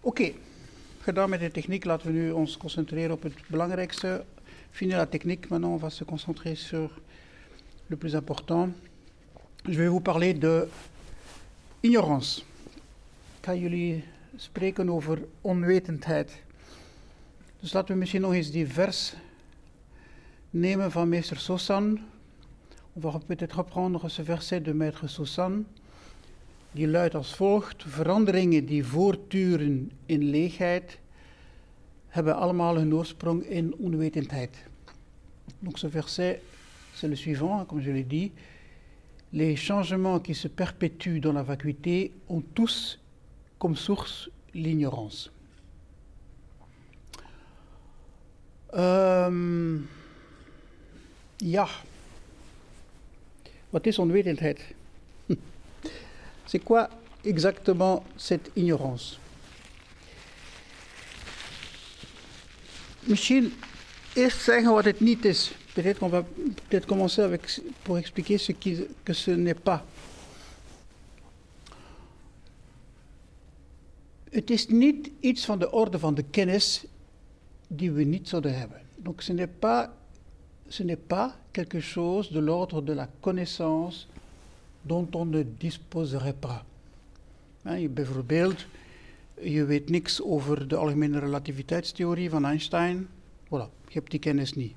Oké, gedaan met de techniek. Laten we nu ons concentreren op het belangrijkste. Fini la technique, maintenant on va se concentrer sur le plus important. Je vais vous parler de ignorance. Ik ga jullie spreken over onwetendheid. Dus laten we misschien nog eens die vers nemen van meester Sosan. On va peut-être reprendre ce verset de maître Sosan. Die luidt als volgt: Veranderingen die voortduren in leegheid hebben allemaal hun oorsprong in onwetendheid. Donc ce verset, c'est le suivant, comme je l'ai dit. Les changements qui se perpétuent dans la vacuité ont tous comme source l'ignorance. Um, ja, wat is onwetendheid? C'est quoi exactement cette ignorance? Misschien eerst is. Peut-être qu'on va peut-être commencer pour expliquer ce que ce n'est pas. Het is niet iets van de orde de kennis die we niet zouden ce pas, ce n'est pas quelque chose de l'ordre de la connaissance dont on ne disposerait pas. Hein, bijvoorbeeld, je weet niks over de algemene relativiteitstheorie van Einstein. Voilà, je hebt die kennis niet.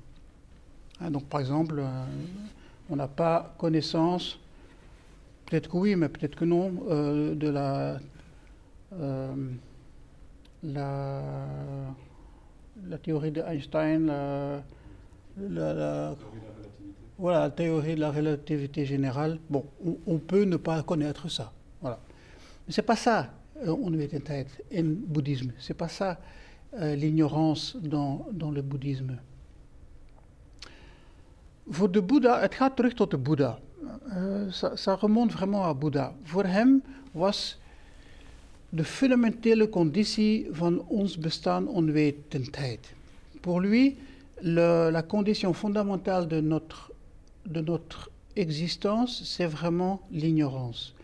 Donc par exemple, euh, on n'a pas connaissance, peut-être que oui, mais peut-être que non, euh, de la, euh, la, la théorie de Einstein, la, la, la voilà, la théorie de la relativité générale. Bon, on, on peut ne pas connaître ça. Voilà. Mais c'est pas ça, euh, onwetendheid in boeddhisme. C'est pas ça euh, l'ignorance dans, dans le bouddhisme. Voor de Boeddha, het gaat terug tot de Boeddha. Uh, ça, ça remonte vraiment à Boeddha. Voor hem was de fundamentele conditie van ons bestaan onwetendheid. Pour lui, le, la condition fondamentale de notre de notre existence, c'est vraiment l'ignorance.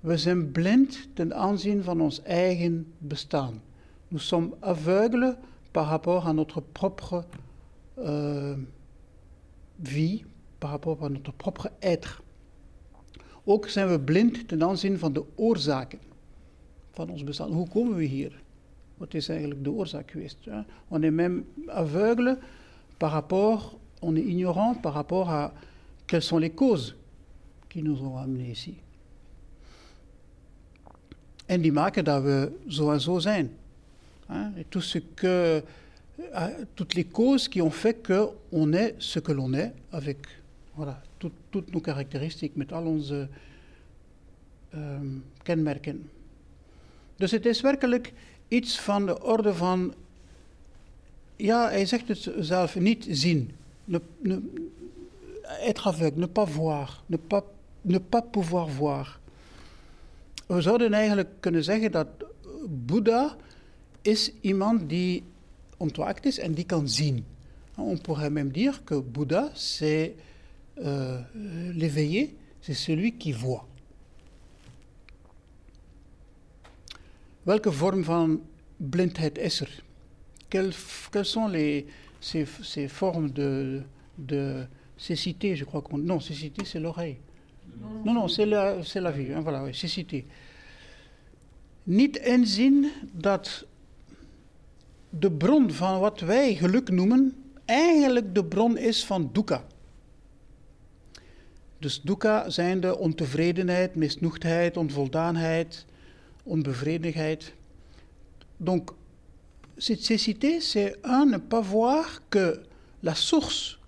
We zijn blind ten aanzien van ons eigen bestaan. Nous sommes aveugles par rapport à notre propre euh, vie, par rapport à notre propre être. Ook zijn we blind ten aanzien van de oorzaken van ons bestaan. Hoe komen we hier? Wat is eigenlijk de oorzaak geweest? On est même aveugle par rapport on est ignorant par rapport à quelles sont les causes qui nous ont amenés ici. En die zijn. Et tout ce que, toutes les causes qui ont fait qu'on est ce que l'on est, avec toutes nos caractéristiques, met al onze um, kenmerken. Dus het is werkelijk iets van de orde van, ja, hij zegt het zelf, niet zien, ne, ne, être aveugle, ne pas voir, ne pas, ne pas pouvoir voir. We zouden eigenlijk kunnen zeggen dat Boeddha is iemand die ontwaakt is en die kan zien. On pourrait même dire que Bouddha, c'est euh, l'éveillé, c'est celui qui voit. Welke vorm van blindheid is er? Quelles, quelles sont les, ces, ces formes de, de cécité, je crois qu'on. Non, cécité, c'est l'oreille. Non, non, c'est la, c'est la. Hein, voilà, oui, cécité. Niet inzien dat de bron van wat wij geluk noemen, eigenlijk de bron is van dukkha. Dus dukkha zijn de ontevredenheid, misnoegdheid, onvoldaanheid, onbevredigheid. Donc, cette cécité, c'est un, ne pas voir que la source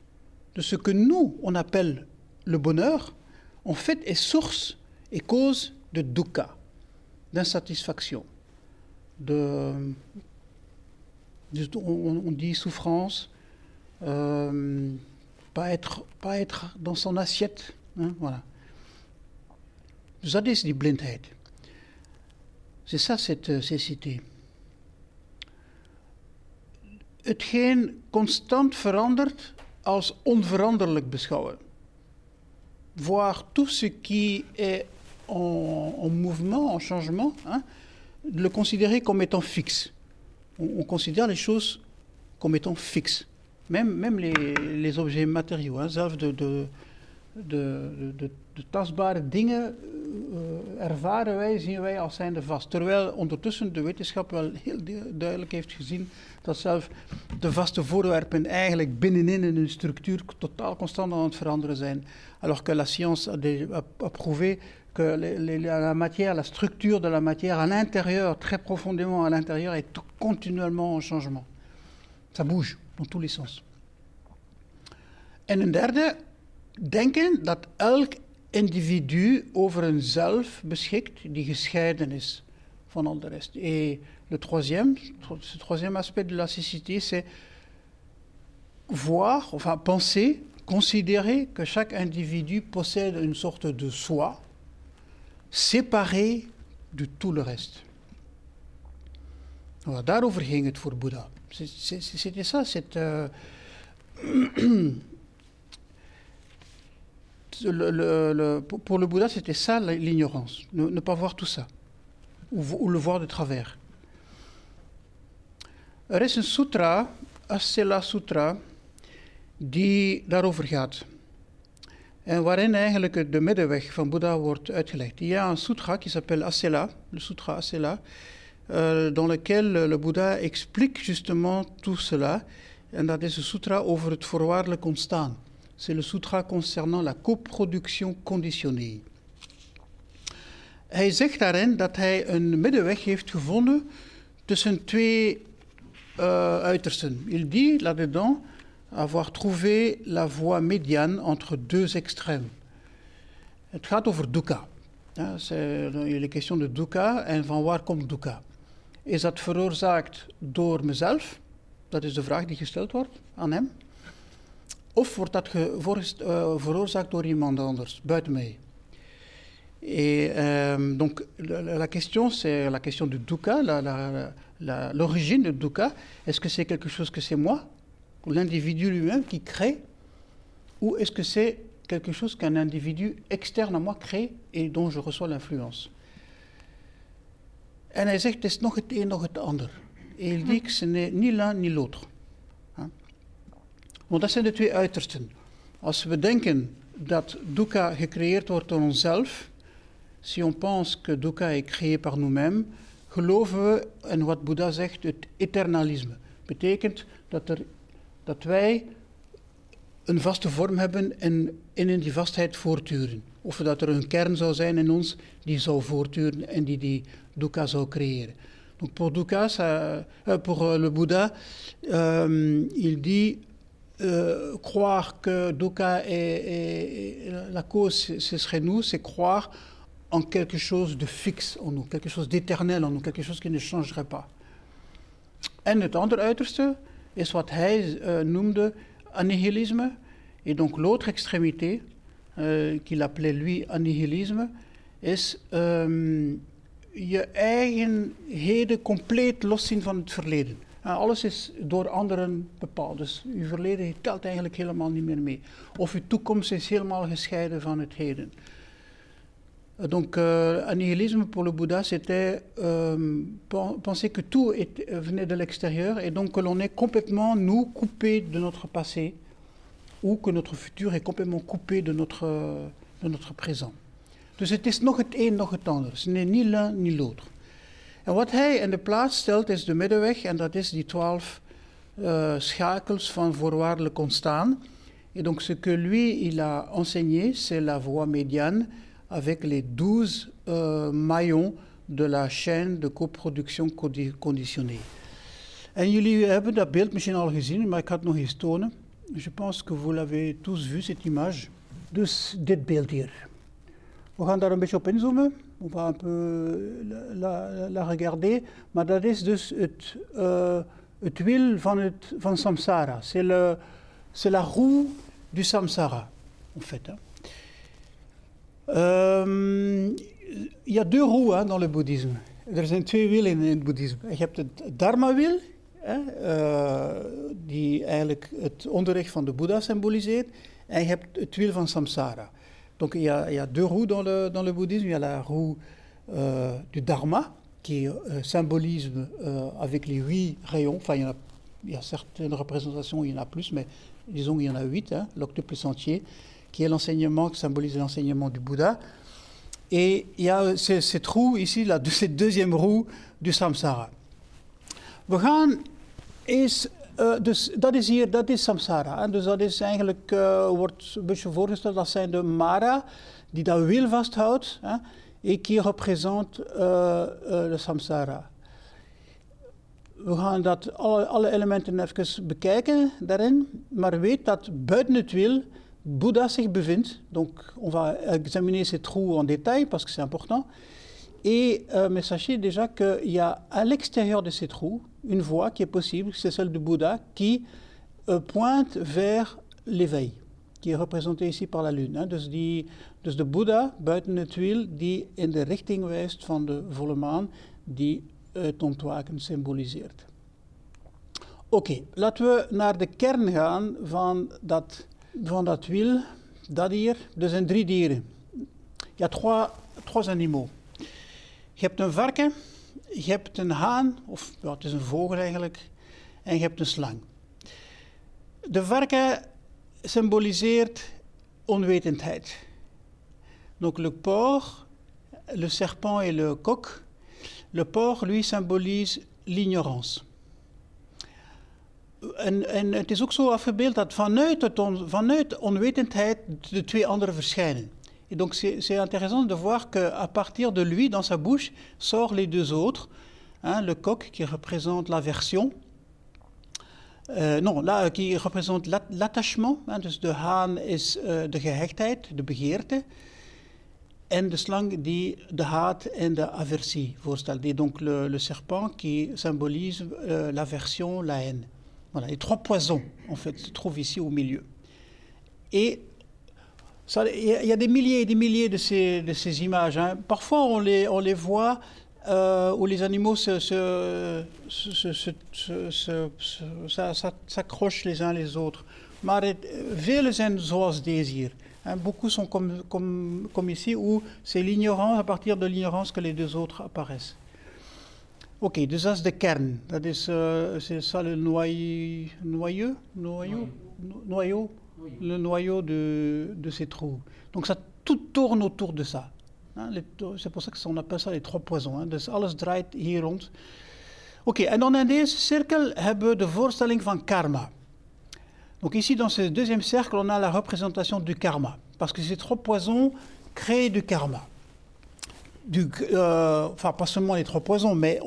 de ce que nous, on appelle le bonheur, en fait est source et cause de dukkha, d'insatisfaction, de, on, dit souffrance, euh, pas, être, pas être dans son assiette, hein, voilà. Dat is die blindheid. C'est ça cette cécité. Hetgeen constant verandert als onveranderlijk beschouwen. Voir tout ce qui est en, en mouvement, en changement, hein, le considérer comme étant fixe. On, on considère les choses comme étant fixes. Même, même les, les objets matériaux, hein, de, de, de, de, de tastbare dingen uh, ervaren wij, zien wij als zijnde vast. Terwijl ondertussen de wetenschap wel heel duidelijk heeft gezien dat zelfs de vaste voorwerpen eigenlijk binnenin in hun structuur totaal constant aan het veranderen zijn. Alors que la science a, prouvé que les, la matière, la structure de la matière à l'intérieur, très profondément à l'intérieur, est continuellement en changement. Ça bouge dans tous les sens. En een derde, denken dat elk individu over een zelf beschikt die gescheiden is van al de rest. Et le troisième, ce troisième aspect de la cécité, c'est voir, enfin penser, considérer que chaque individu possède une sorte de soi séparé de tout le reste. Voilà, daarover ging het voor Bouddha. C'était ça, cette, euh, le, le, le, pour le Bouddha, c'était ça l'ignorance, ne, ne, pas voir tout ça, ou, ou, le voir de travers. Er is een sutra, Asela Sutra, die daarover gaat. En waarin eigenlijk de middenweg van Bouddha wordt uitgelegd. Il y a un sutra qui s'appelle Asela, le sutra Asela, euh, dans lequel le Bouddha explique justement tout cela. En dat is een sutra over het voorwaardelijk ontstaan. C'est le sutra concernant la coproduction conditionnée. Hij zegt daarin dat hij een middenweg heeft gevonden tussen twee uh, uitersten. Il dit là-dedans avoir trouvé la voie médiane entre deux extrêmes. Het gaat over dukkha. Ja, il est question de dukkha en van waar komt dukkha? Is dat veroorzaakt door mezelf? Dat is de vraag die gesteld wordt aan hem. Of wordt dat uh, veroorzaakt door iemand anders, buiten mij? Et euh, donc la, la question, c'est la question du dukkha, l'origine du dukkha. Est-ce que c'est quelque chose que c'est moi, l'individu lui-même qui crée, ou est-ce que c'est quelque chose qu'un individu externe à moi crée et dont je reçois l'influence? En hij zegt, het is nog het een, nog het ander. Et il dit que ce n'est ni l'un ni l'autre. Want dat zijn de twee uitersten. Als we denken dat dukkha gecreëerd wordt door onszelf, si on pense que dukkha est créé par nous-mêmes, geloven we in wat Boeddha zegt, het eternalisme. Betekent dat, er, dat wij een vaste vorm hebben en, in die vastheid voortduren. Of dat er een kern zou zijn in ons die zou voortduren en die die dukkha zou creëren. Donc pour dukkha, ça, euh, pour le Bouddha, euh, il dit euh, croire que dukkha est, la cause, ce serait nous, c'est croire en quelque chose de fixe en nous, quelque chose d'éternel en nous, quelque chose qui ne changerait pas. En het andere uiterste is wat hij uh, noemde annihilisme, et donc l'autre extrémité, uh, qu'il appelait lui annihilisme, is um, je eigenheden compleet loszien van het verleden. Uh, alles is door anderen bepaald. Dus uw verleden telt eigenlijk helemaal niet meer mee. Of uw toekomst is helemaal gescheiden van het heden. Uh, donc, uh, annihilisme pour le Bouddha, c'était euh, penser que tout est, venait de l'extérieur et donc que l'on est complètement, nous, coupé de notre passé ou que notre futur est complètement coupé de notre, de notre présent. Dus het is nog het een, nog het ander. Ce n'est ni l'un ni l'autre. En wat hij in de plaats stelt is de middenweg, en dat is die twaalf uh, schakels van voorwaardelijk ontstaan. Et donc ce que lui, il a enseigné, c'est la voie médiane avec les douze uh, maillons de la chaîne de coproduction conditionnée. En jullie hebben dat beeld misschien al gezien, maar ik ga het nog eens tonen. Je pense que vous l'avez tous vu, cette image. Dus dit beeld hier. We gaan daar een beetje op inzoomen. On va un peu la, la, regarder. Maar dat is dus het, uh, het wiel van, het, van samsara. C'est, la roue du samsara, en fait. Hein. Um, a deux roues hein, dans le boeddhisme. Er zijn twee wielen in het boeddhisme. Je hebt het dharma-wiel, uh, die eigenlijk het onderricht van de Boeddha symboliseert. En je hebt het wiel van samsara. Donc il y, a, deux roues dans le, dans le, bouddhisme. Il y a la roue euh, du dharma, qui symbolise avec les huit rayons, enfin il y, a, certaines représentations, il y en a plus, mais disons qu'il y en a huit, hein, l'octuple entier, qui est l'enseignement, qui symbolise l'enseignement du Bouddha. Et il y a cette roue ici, cette deuxième roue du samsara. We gaan eens, uh, dus dat is hier, dat is samsara. Hè? Dus dat is eigenlijk, uh, wordt een beetje voorgesteld, dat zijn de mara die dat wiel vasthoudt. Hè? Et qui représente uh, de samsara. We gaan dat, alle, alle elementen even bekijken daarin, maar weet dat buiten het wiel Bouddha zich bevindt. Donc on va examiner ces trous en détail parce que c'est important. Et euh, mais sachez déjà qu'il y a à l'extérieur de ces trous une voie qui est possible, c'est celle du Bouddha, qui euh, pointe vers l'éveil, qui est représenté ici par la lune. Hein. Dus, die, dus de Boeddha buiten het wiel die in de richting wijst van de volle maan, die het ontwaken symboliseert. Oké, okay, laten we naar de kern gaan van dat, van dat wiel, dat hier. Er zijn drie dieren. Y a trois, trois animaux. Je hebt een varken, je hebt een haan, of ja, het is een vogel eigenlijk, en je hebt een slang. De varken symboliseert onwetendheid. Donc le porc, le serpent et le coq. Le porc, lui, symbolise l'ignorance. En, en het is ook zo afgebeeld dat vanuit, vanuit onwetendheid de twee anderen verschijnen. Et donc c'est intéressant de voir qu'à partir de lui, dans sa bouche, sortent les deux autres. Hein, le coq qui représente l'aversion, euh, non, là, qui représente l'attachement. Hein, dus de haan is uh, de gehechtheid, de begeerte. En de slang die de haat en de aversie voorstelt. Et donc le, le serpent qui symbolise euh, l'aversion, la haine. Voilà, les trois poisons, en fait, se trouvent ici au milieu. Et il y a des milliers et des milliers de ces, de ces images. Hein. Parfois, on les, on les voit euh, où les animaux s'accrochent les uns les autres. Het, vele zijn zoals hier. Hein. Beaucoup sont comme, comme, comme ici, où c'est l'ignorance, à partir de l'ignorance que les deux autres apparaissent. Oké, okay, dus dat is de kern. Dat is, uh, c'est ça le noyau, noyau, noyau, noyau? Le noyau de, de, ces trous. Donc ça tout tourne autour de ça. Hein, c'est pour ça qu'on appelle ça les trois poisons. Hein. Dus alles draait hier rond. En karma. Donc ici, dans ce deuxième cercle, on a la représentation du karma. Parce que ces trois poisons créent du karma. Euh, enfin, pas seulement les trois poisons, mais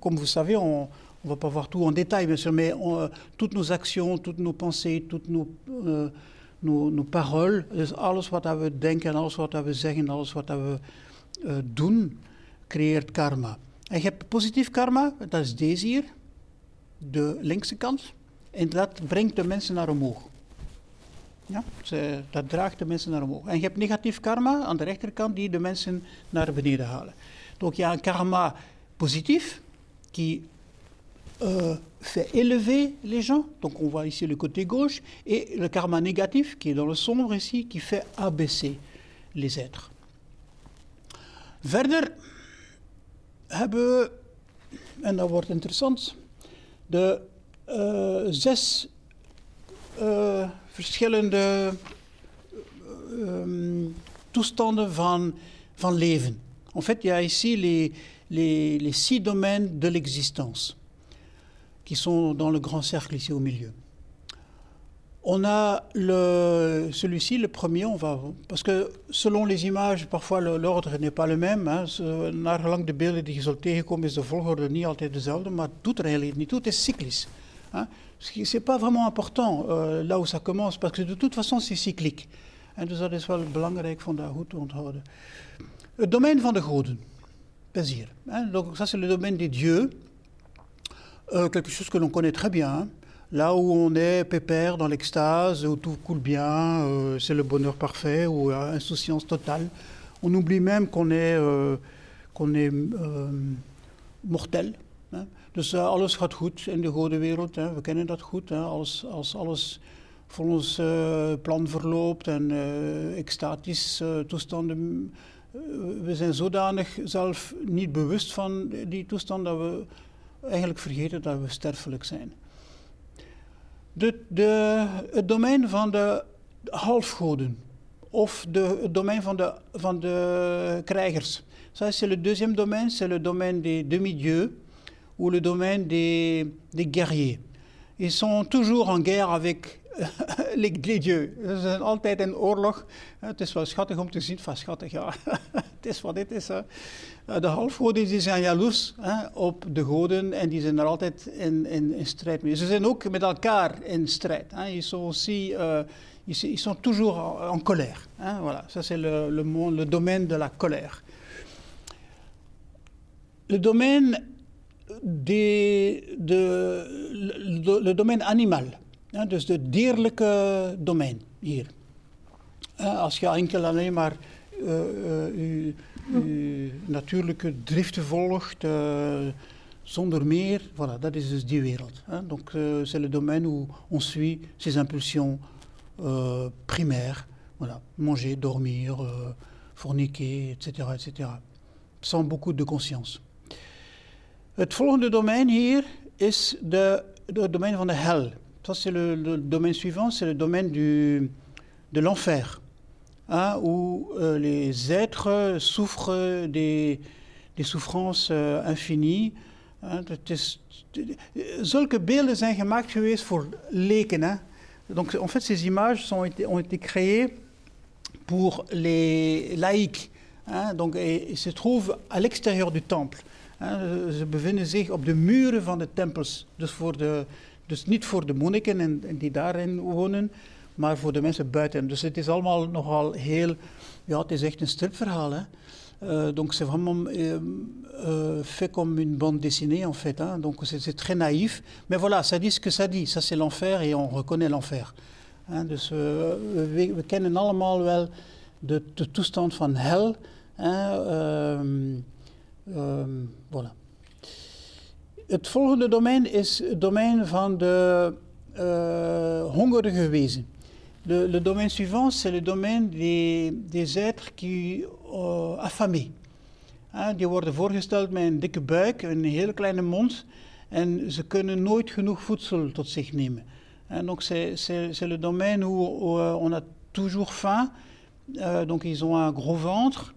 comme vous savez, on, on ne va pas voir tout en détail, bien sûr, mais euh, toutes nos actions, toutes nos pensées, toutes nos, uh, nos, nos paroles, dus alles wat we denken, alles wat we zeggen, alles wat we uh, doen, creëert karma. En je hebt positief karma, dat is deze hier, de linkse kant, en dat brengt de mensen naar omhoog. Ja, dat draagt de mensen naar omhoog. En je hebt negatief karma aan de rechterkant die de mensen naar beneden halen. Donc il y a karma positif qui euh, fait élever les gens. Donc on voit ici le côté gauche. Et le karma négatif, qui est dans le sombre ici, qui fait abaisser les êtres. Verder hebben we, en dat wordt interessant, de uh, zes uh, verschillende um, toestanden van, van leven. En fait, il y a ici les, les six domaines de l'existence qui sont dans le grand cercle ici au milieu. On a celui-ci, le premier, on va, parce que selon les images, parfois l'ordre n'est pas le même. Hein. Naar gelang de beelden die je zult tegenkomen, is de volgorde niet altijd dezelfde, maar het doet er niet toe, het is cyclisch. Hein. C'est pas vraiment important euh, là où ça commence, parce que de toute façon c'est cyclique. En dus dat is wel belangrijk van daar goed te onthouden. Het domein van de goden. Hein. Donc ça c'est le domaine des dieux. Euh, quelque chose que l'on connaît très bien. Là où on est pépère dans l'extase, où tout coule bien, euh, c'est le bonheur parfait ou euh, insouciance totale. On oublie même qu'on est, euh, qu'on est euh, mortel. Hè. Dus uh, alles gaat goed in de goede wereld. Hè. We kennen dat goed. Hè. Als, als alles volgens uh, plan verloopt en uh, extatisch toestanden we zijn zodanig zelf niet bewust van die toestand dat we eigenlijk vergeten dat we sterfelijk zijn. De, de, het domein van de halfgoden of de, het domein van de, van de krijgers. Ça, c'est le deuxième domaine, c'est le domaine des demi-dieux ou le domaine des, des guerriers. Ils sont toujours en guerre avec les, les dieux. Ze zijn altijd in oorlog. Het is wel schattig om te zien, van schattig ja, het is wat dit is. Hè. De halfgoden die zijn jaloers hè, op de goden en die zijn er altijd in, in, in strijd mee. Ze zijn ook met elkaar in strijd. Hè. Ils sont aussi... Uh, ils, sont toujours en, colère. Hein, voilà, ça c'est le, le, le de la colère. Le domaine des, de, le, domein animal, ja, dus het dierlijke domein hier. Als je enkel alleen maar uh, uh, uw natuurlijke driften volgt, zonder meer, voilà, dat is dus die wereld. Hein. Donc c'est le domaine où on suit ses impulsions primaires, voilà, manger, dormir, forniquer, etc., etc., sans beaucoup de conscience. Het volgende domein hier is de, het domein van de hel. Ça, c'est le, le, domaine suivant, c'est le domaine du, de l'enfer, hein, où euh, les êtres souffrent des, souffrances euh, infinies. Hein, het is, zulke beelden zijn gemaakt geweest voor leken. Hein. Donc, en fait, ces images ont été, créées pour les laïcs. Hein, donc, et, et se trouvent à l'extérieur du temple. Ze bevinden zich op de muren van de tempels. Dus, voor de, dus niet voor daarin wonen, maar voor de mensen buiten. Dus het is allemaal nogal heel. Ja, het is echt een stripverhaal. Hè. Euh, donc c'est vraiment euh, euh, fait comme une bande dessinée en fait. Hein. Donc c'est très naïf. Mais voilà, ça dit ce que ça dit. Ça c'est l'enfer et on reconnaît l'enfer. Dus we, we, kennen allemaal wel de, de toestand van hel. Hein. Um, voilà. Het volgende domein is het domein van de uh, hongerige wezen. Le, domaine suivant, c'est le domaine des, êtres qui uh, affamés. Hein, die worden voorgesteld met een dikke buik, een hele kleine mond. En ze kunnen nooit genoeg voedsel tot zich nemen. En donc c'est le domaine où, où, euh, on a toujours faim. Euh, ils ont un gros ventre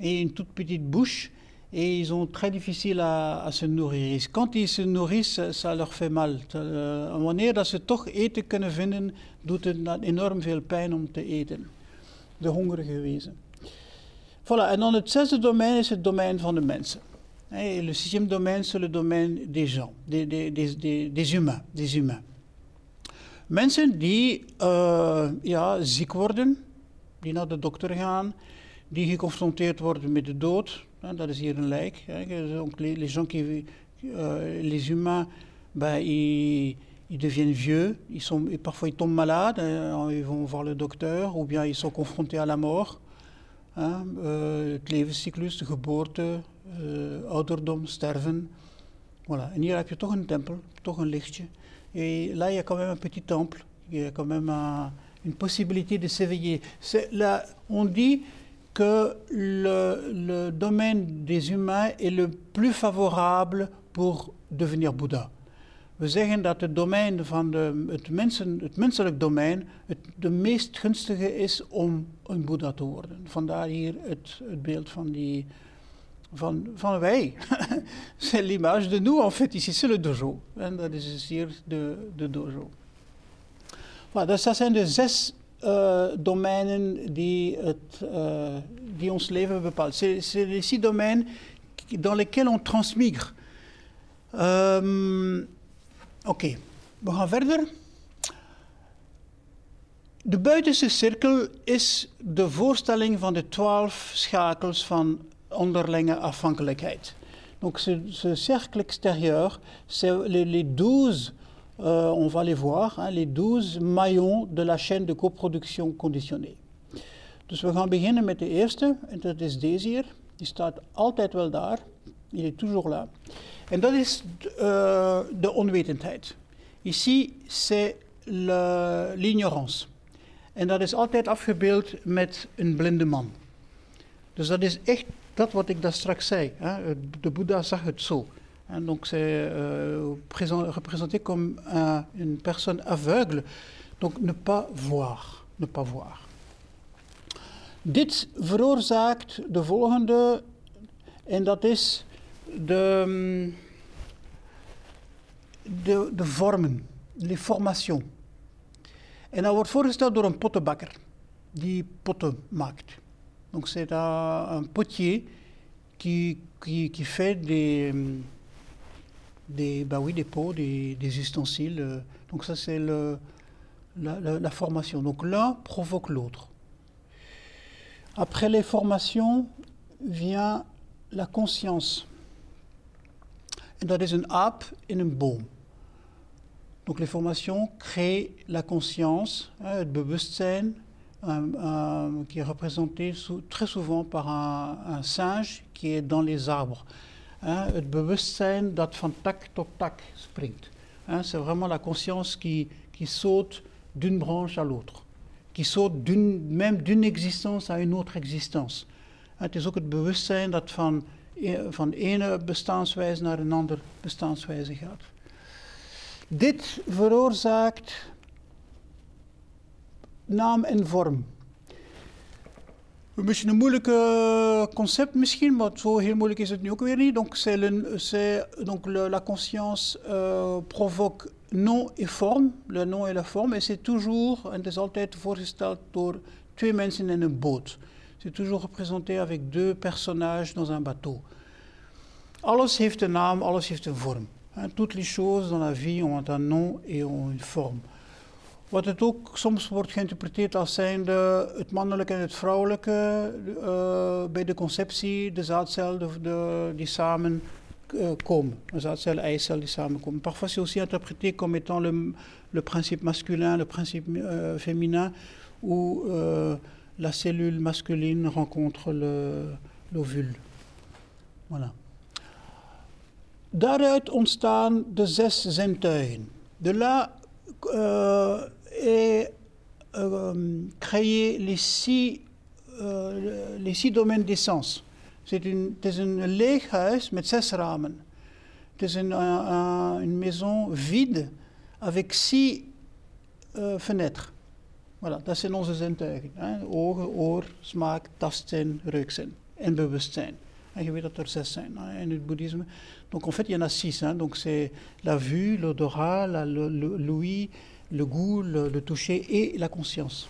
et une toute petite bouche et ils ont très difficile à, à, se nourrir. Quand ils se nourrissent, ça leur fait mal. Wanneer dat ze toch eten kunnen vinden, doet het enorm veel pijn om te eten. De hongerige wezen. Voilà, en dan het zesde domein is het domein van de mensen. Le sixième domaine, c'est le domaine des gens, des, des, des, des, humains, des humains. Mensen die uh, ja, ziek worden, die naar de dokter gaan, die geconfronteerd worden met de dood, Hein, dat is hier een lijk. Donc les, gens qui, euh, les humains, ben, ils, ils, deviennent vieux, ils sont, et parfois ils tombent malades, hein, ils vont voir le docteur, ou bien ils sont confrontés à la mort. Hein, uh, levenscyclus, de geboorte, uh, ouderdom, sterven. Voilà. En hier heb lichtje. Et là, il y a quand même un petit temple, il y a quand même un, une possibilité de s'éveiller. On dit que le, domein des humains est le plus favorable pour devenir Bouddha. We zeggen dat het domein van de, het, mensen, het menselijk domein het de meest gunstige is om een Boeddha te worden. Vandaar hier het, het beeld van die van, van wij. c'est l'image de nous en fait ici, c'est le dojo. En dat is dus hier de, de dojo. Voilà, dus dat zijn de zes uh, domeinen die, het, uh, die ons leven bepalen. C'est les six domaines dans lesquels on transmigre. Um, Oké, we gaan verder. De buitenste cirkel is de voorstelling van de twaalf schakels van onderlinge afhankelijkheid. Donc ce, ce cercle extérieur, c'est les, les douze euh, on va les voir, hein, les 12 maillons de la chaîne de coproduction conditionnée. Dus we gaan beginnen met de eerste, en dat is deze hier. Die staat altijd wel daar, il est toujours là. En dat is uh, de onwetendheid. Ici, c'est l'ignorance. En dat is altijd afgebeeld met een blinde man. Dus dat is echt dat wat ik daar straks zei. Hè? De Boeddha zag het zo. En donc c'est euh, représenté comme un, une personne aveugle. Donc ne pas voir. Ne pas voir. Dit veroorzaakt de volgende, en dat is de, de, de vormen, les formations. En dat wordt voorgesteld door een pottenbakker die potten maakt. Donc c'est un, potier qui, qui, qui fait des, des, bah oui, des pots, des, des ustensiles. Donc ça c'est la, la, la formation. Donc l'un provoque l'autre. Après les formations vient la conscience. En dat is een aap in een boom. Donc les formations créent la conscience, hein, het bewustzijn, un, un, qui est représenté sou, très souvent par un, un, singe qui est dans les arbres. Hein, het bewustzijn dat van tak tot tak springt. Hein, C'est vraiment la conscience qui, qui saute d'une branche à l'autre, qui saute même d'une existence à une autre existence. Het is ook het bewustzijn dat van, van de ene bestaanswijze naar een andere bestaanswijze gaat. Dit veroorzaakt naam en vorm. Een beetje een moeilijk concept misschien, maar zo heel moeilijk is het nu ook weer niet. Donc, c'est donc la conscience euh, provoque nom et forme, le nom et la forme, et c'est toujours, en het is altijd voorgesteld door twee mensen in een boot. C'est toujours représenté avec deux personnages dans un bateau. Alles heeft een naam, alles heeft een vorm. Toutes les choses dans la vie ont un nom et ont une forme. Wat het ook soms wordt geïnterpreteerd als zijnde het mannelijke vrouwelijke bij de de zaadcel de, de. Parfois c'est aussi interprété comme étant le, principe masculin, le principe euh, féminin, la cellule masculine rencontre l'ovule. Voilà. Daaruit ontstaan de zes zintuigen. De là euh, est euh, créé les six, euh, les six domaines des sens. C'est is een leeg huis met zes ramen. Het is een, een, een maison vide avec six fenêtres. Voilà, dat zijn onze zintuigen. Hè? Ogen, oor, smaak, tastzin, reukzin en bewustzijn. En je weet dat er zes zijn in het boeddhisme. Donc en fait, il y en a six. Hein. Donc c'est la vue, l'odorat, l'ouïe, le goût, le, le, toucher et la conscience.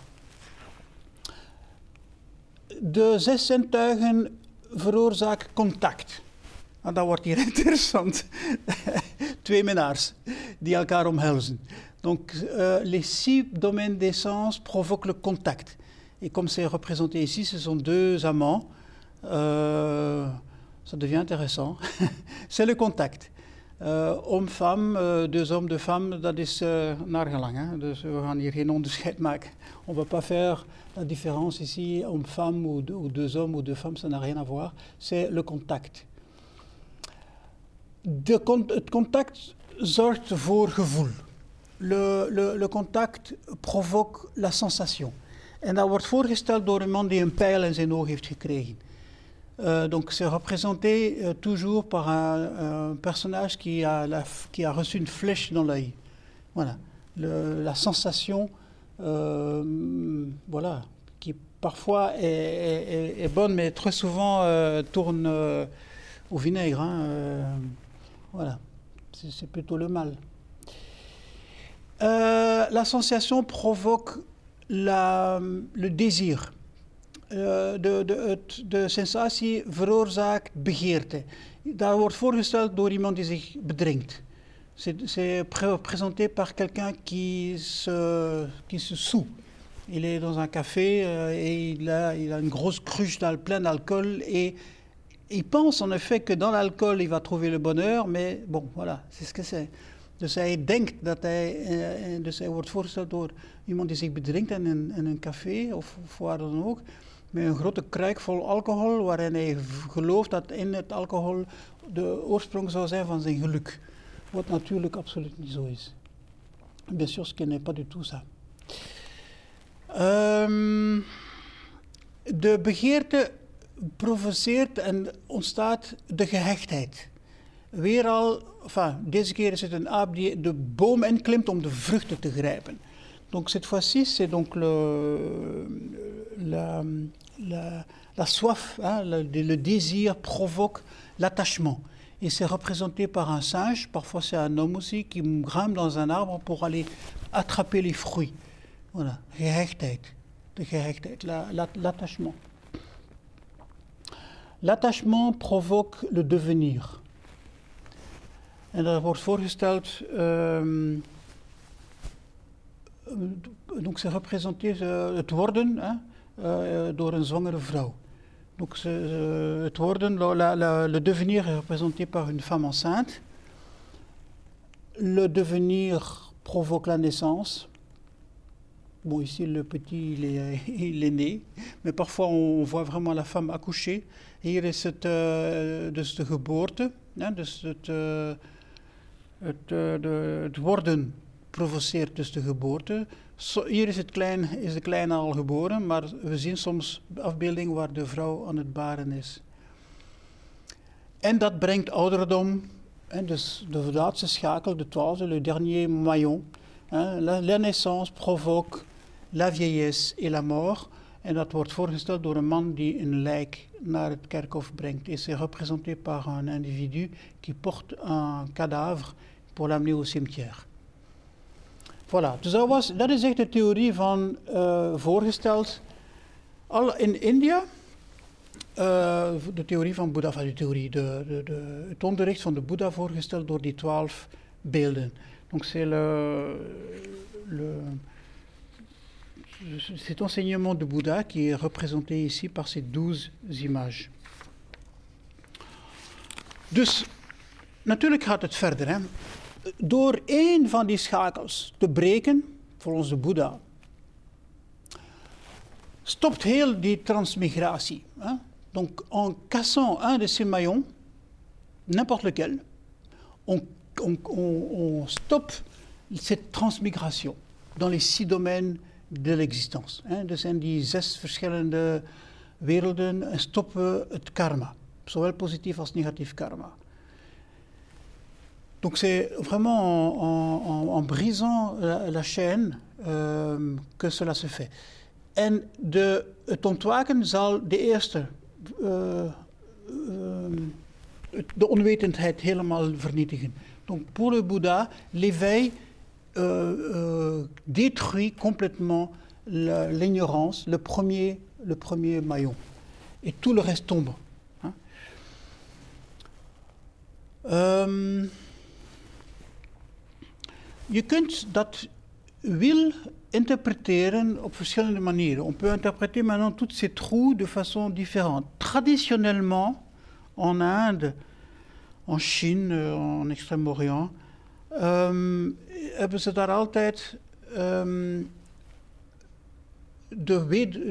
De zes zintuigen veroorzaken contact. En dat wordt hier interessant. Twee minnaars die elkaar omhelzen. Donc euh, les six domaines des sens provoquent le contact. Et comme c'est représenté ici, ce sont deux amants. Euh, ça devient intéressant. c'est le contact. Uh, Homme-femme, deux hommes, deux femmes, dat is uh, naar gelang. Dus we. On ne va pas faire la différence ici, homme-femme ou, ou, deux hommes ou deux femmes, ça n'a rien à voir. C'est le contact. De con het contact zorgt voor gevoel. Le, le, le contact provoque la sensation. En dat wordt voorgesteld door een man die een pijl in zijn oog heeft gekregen. Euh, donc c'est représenté euh, toujours par un, un personnage qui a, la, qui a, reçu une flèche dans l'œil. Voilà, Le, la sensation, euh, voilà, qui parfois est, est, est, bonne, mais très souvent euh, tourne euh, au vinaigre. Hein, voilà, c'est plutôt le mal. La sensation provoque le désir. de, de, de sensatie veroorzaakt begeerte. Dat wordt voorgesteld door iemand. C'est présenté par quelqu'un qui se, qui. Il est dans un café euh, et il a, une grosse cruche pleine d'alcool et il pense en effet que dans l'alcool il va trouver le bonheur, mais bon, voilà, c'est ce que c'est. Dus hij denkt dat hij, uh, dus hij wordt voorgesteld door iemand die zich bedrinkt in een, in een café of, of waar dan ook met een grote kruik vol alcohol, waarin hij gelooft dat in het alcohol de oorsprong zou zijn van zijn geluk. Wat natuurlijk absoluut niet zo is. Bien sûr, ce n'est pas du tout ça. Um, de begeerte provoceert en ontstaat de gehechtheid. Weer al, enfin, deze keer is het een aap die de boom inklimt de vruchten. Donc cette fois-ci, c'est la, soif, hein, le, désir provoque l'attachement. Et c'est représenté par un singe, parfois c'est un homme aussi, qui grimpe dans un arbre pour aller attraper les fruits. Voilà, gehechtheid, de l'attachement. L'attachement provoque le devenir. En dat wordt voorgesteld, um, donc la, le devenir par une femme enceinte. Le devenir provoque la naissance. Bon, ici, le petit, il est, né, mais parfois on voit vraiment la femme accoucher. Hier is uh, dus het, uh, het, uh, de, het, worden provoceert dus de geboorte. Hier is, het klein, is de kleine al geboren, maar we zien soms afbeeldingen waar de vrouw aan het baren is. En dat brengt ouderdom, dus de laatste schakel, de twaalfde, le dernier maillon. Hein, la, la naissance provoque la vieillesse et la mort. En dat wordt voorgesteld door een man die een lijk naar het kerkhof brengt. Et c'est représenté par un individu qui porte un cadavre pour l'amener au cimetière. Voilà, dus dat, was, dat is echt de theorie van uh, voorgesteld. Al in India, uh, de theorie van Boeddha, van de theorie, de, de, het onderricht van de Boeddha voorgesteld door die twaalf beelden. Donc c'est le, le cet enseignement de Bouddha qui est représenté ici par ces douze images. Dus natuurlijk gaat het verder. Hè. Door één van die schakels te breken, volgens de Boeddha, stopt heel die transmigratie. Hè. Donc en cassant un de ces maillons, n'importe lequel, on, on, on, on stoppe cette transmigration dans les six domaines de l'existence. Er zijn die zes verschillende werelden en stoppen het karma, zowel positief als negatief karma. Donc c'est vraiment en, en, en, brisant la, la chaîne euh, que cela se fait. En de, het ontwaken zal de eerste, uh, de onwetendheid helemaal vernietigen. Donc pour le Bouddha, l'éveil euh, euh, détruit complètement l'ignorance, le premier, le premier maillon. Et tout le reste tombe. Hein. Um, je kunt dat wil interpréteren op verschillende manieren. On peut interpréter maintenant toutes ces trous de façon différente. Traditionnellement, en Inde, en Chine, en Extrême-Orient, um, hebben ze daar altijd um, de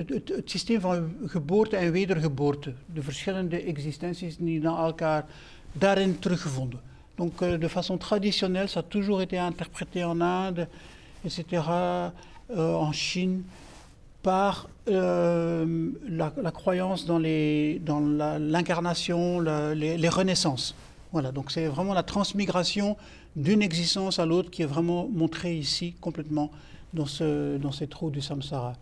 het, het, systeem van geboorte en wedergeboorte, de verschillende existenties die naar elkaar daarin teruggevonden. Donc euh, de façon traditionnelle, ça a toujours été interprété en Inde, etc., euh, en Chine, par euh, la, croyance dans, l'incarnation, les, renaissances. Voilà, donc c'est vraiment la transmigration d'une existence à l'autre qui est vraiment montrée ici complètement dans, ce, dans ces trous du samsara.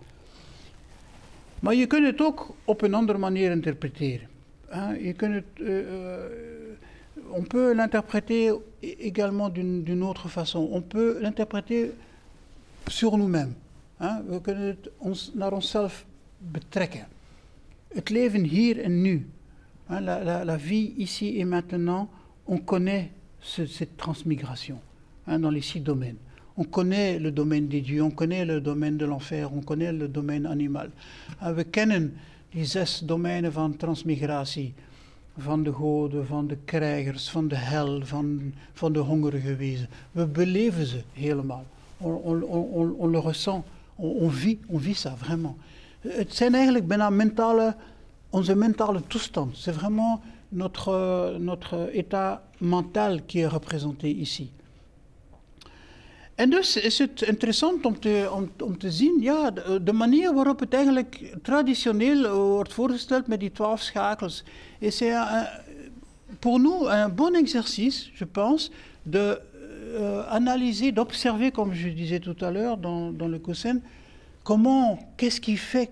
Maar je kunt het ook op een andere manier interpreteren. Je kunt on peut l'interpréter également d'une autre façon. On peut l'interpréter sur nous-mêmes. We kunnen het ons, naar onszelf betrekken. Het leven hier en. La, vie ici et maintenant, on connaît ce, cette transmigration hein, dans les six domaines. On connaît le domein des dieux, on connaît le domein de l'enfer, on connaît le domein animal. En we kennen die zes domeinen van transmigratie. Van de goden, van de krijgers, van de hel, van, van de hongerige wezen. We beleven ze helemaal. On, on, on, on le ressent, on, on, vit, on vit ça vraiment. Het zijn eigenlijk bijna mentale, onze mentale toestand. C'est vraiment notre, notre état mental qui est représenté ici. En dus is het interessant de, de, manier waarop het eigenlijk traditioneel wordt voorgesteld met die twaalf schakels. Is pour nous un bon exercice, je pense, de euh, analyser, d'observer, comme je disais tout à l'heure dans, le COSEN, comment, qu'est-ce qui fait,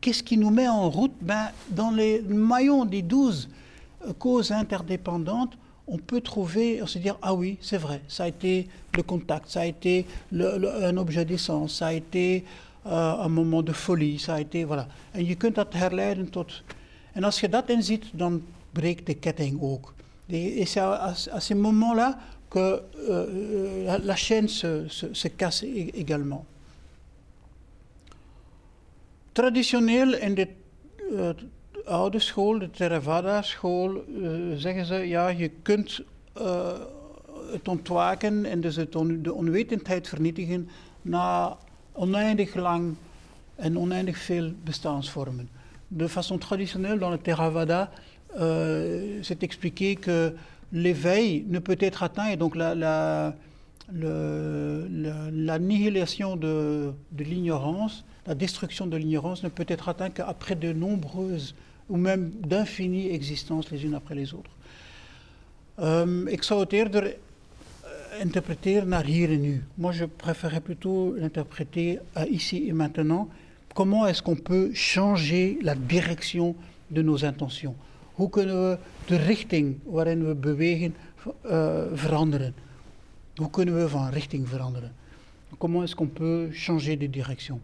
qu'est-ce qui nous met en route ben, Dans les maillons des douze causes interdépendantes, on peut trouver, on se dire, ah oui, c'est vrai, ça a été le contact, ça a été un objet d'essence, ça a été uh, un moment de folie, ça a été, voilà. En je kunt dat herleiden tot... En als je dat inziet, dan breekt de ketting. Et c'est à, à, ces moments-là que euh, la, chaîne se, se, se casse également. Traditioneel in de uh, oude school, de Theravada-school, uh, zeggen ze ja, je kunt uh, het ontwaken en dus de onwetendheid vernietigen na oneindig lang en oneindig veel bestaansvormen. De façon traditionnelle dans le Theravada, c'est expliqué que l'éveil ne peut être atteint et donc la, la, la, l'annihilation de, de l'ignorance, la destruction de l'ignorance ne peut être atteinte qu'après de nombreuses ou même d'infinies existences les unes après les autres. Um, ik zou het eerder uh, interpreteren naar hier en nu. Moi, je préférerais plutôt l'interpréter à ici et maintenant. Comment est-ce qu'on peut changer la direction de nos intentions? Hoe kunnen we de richting waarin we bewegen uh, veranderen? Hoe kunnen we van richting veranderen? Comment est-ce qu'on peut changer de direction?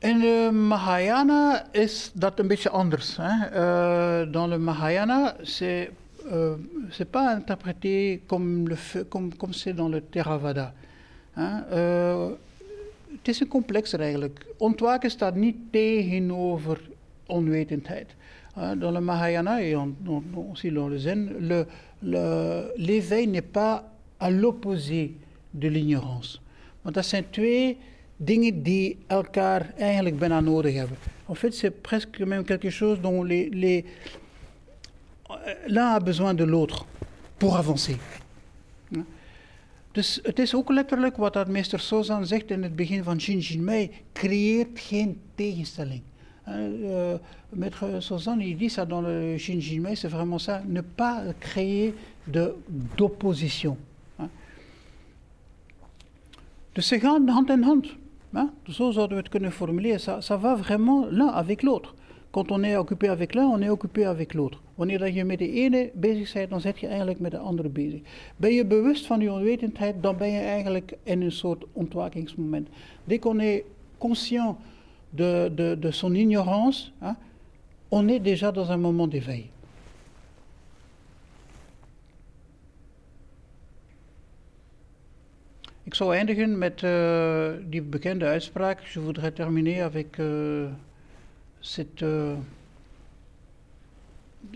In de Mahayana is dat een beetje anders. Hein? Uh, dans le Mahayana, c'est euh, c'est pas interprété comme le comme comme c'est dans le Theravada. Hein? Uh, het is een complexer eigenlijk. Ontwaken staat niet tegenover onwetendheid. Dans le Mahayana et on, aussi dans le Zen, l'éveil le, n'est pas à l'opposé de l'ignorance. Want dat zijn twee dingen die elkaar eigenlijk bijna nodig hebben. En fait, c'est presque même quelque chose dont les l'un a besoin de l'autre pour avancer. Dus het is ook letterlijk wat dat meester Sozan zegt in het begin van Shinjinmei, creëert geen tegenstelling. Uh, maître Sozan, il dit ça dans le Shinjinmei, c'est vraiment ça, ne pas créer d'opposition. Dus ze gaan hand in hand. Hein? We het kunnen formuleren. Ça, ça va vraiment l'un avec l'autre. Quand on est occupé avec l'un, on est occupé avec l'autre. Wanneer je met de ene bezig bent, dan zit je eigenlijk met. Ben je bewust van ben in een. Dès qu'on est conscient de, son ignorance, on est déjà dans un moment d'éveil. Ik zou eindigen met uh, die bekende uitspraak. Je voudrais terminer avec uh, cette, uh,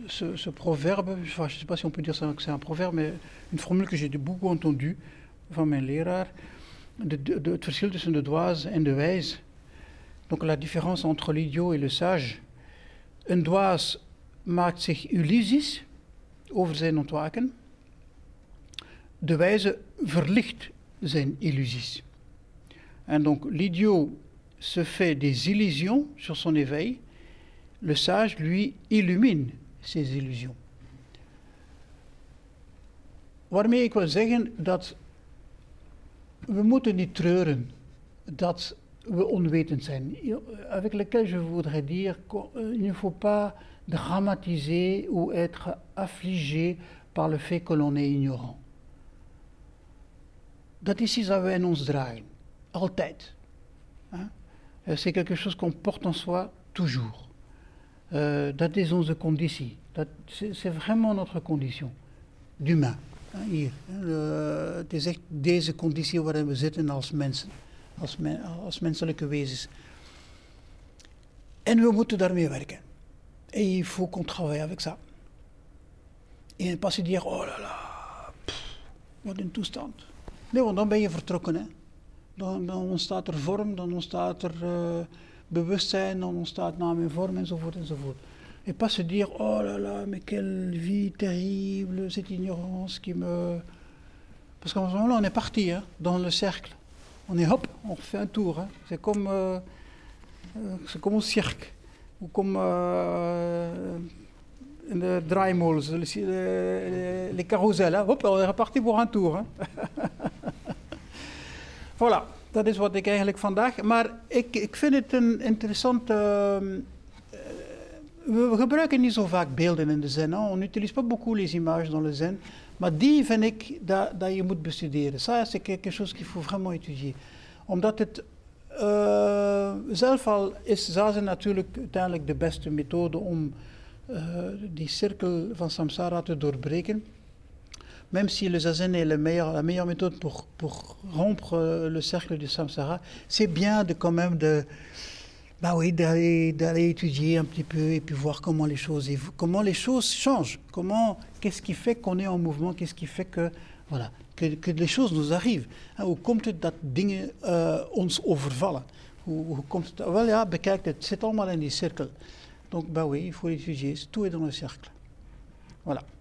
ce, ce, proverbe. Je ne sais pas si on peut dire ça, que c'est un proverbe, mais une formule que j'ai beaucoup entendue van mijn leraar. De, de, de, het verschil tussen de dwaas en de wijs. Donc la différence entre l'idiot et le sage. Een dwaas maakt zich illusies over zijn ontwaken. De wijze verlicht zijn illusies. Et donc l'idiot se fait des illusions sur son éveil, le sage, lui, illumine ses illusions. Waarmee ik wil zeggen dat we moeten niet treuren dat we onwetend zijn. Avec lequel je voudrais dire qu'il ne faut pas dramatiser ou être affligé par le fait que l'on est ignorant. Dat is iets dat wij in ons dragen. Altijd. Euh, c'est quelque chose qu'on porte en soi toujours. Uh, dat is onze conditie. Dat, c'est vraiment notre condition. D'humain. Hier. Het is echt deze conditie waarin we zitten als mensen. Als, als menselijke wezens. En we moeten daarmee werken. Et il faut qu'on travaille avec ça. Et pas se dire, oh là là, pff, wat een toestand. Nee, want dan ben je vertrokken. Hè. Dan, dan ontstaat er vorm, dan ontstaat er uh, bewustzijn, dan ontstaat naam en vorm enzovoort enzovoort. Et pas se dire, oh là là, mais quelle vie terrible, cette ignorance qui me, Parce qu'en ce moment-là, on est parti hein, dans le cercle. On est hop, on fait un tour. Hein. C'est comme, euh, euh, comme au cirque. Ou comme euh, de draaimolens, les, les, les carousels. Hein. Hop, on est reparti voor een tour. Hè. voilà, dat is wat ik eigenlijk vandaag. Maar ik, ik vind het een interessante. Uh, we gebruiken niet zo vaak beelden in de. Hein. On n'utilise pas beaucoup les images dans le zen. Maar die vind ik dat, dat je moet bestuderen. Ça, c'est quelque chose qu'il faut vraiment étudier. Omdat het uh, zelf al is zazen natuurlijk uiteindelijk de beste methode om uh, die cirkel van samsara te doorbreken. Même si le zazen est la meilleure méthode pour, rompre le cercle du samsara, c'est bien de quand même de, bah oui, d'aller étudier un petit peu et puis voir comment les choses, comment les choses changent, comment, qu'est-ce qui fait qu'on est en mouvement, qu'est-ce qui fait que, voilà, que, que les choses nous arrivent. Hoe komt het dat dingen uh, ons overvallen? Hoe, hoe komt het? Wel ja, bekijk het, allemaal in die cirkel. Donc, bah oui, il faut étudier, tout est dans le cercle. Voilà.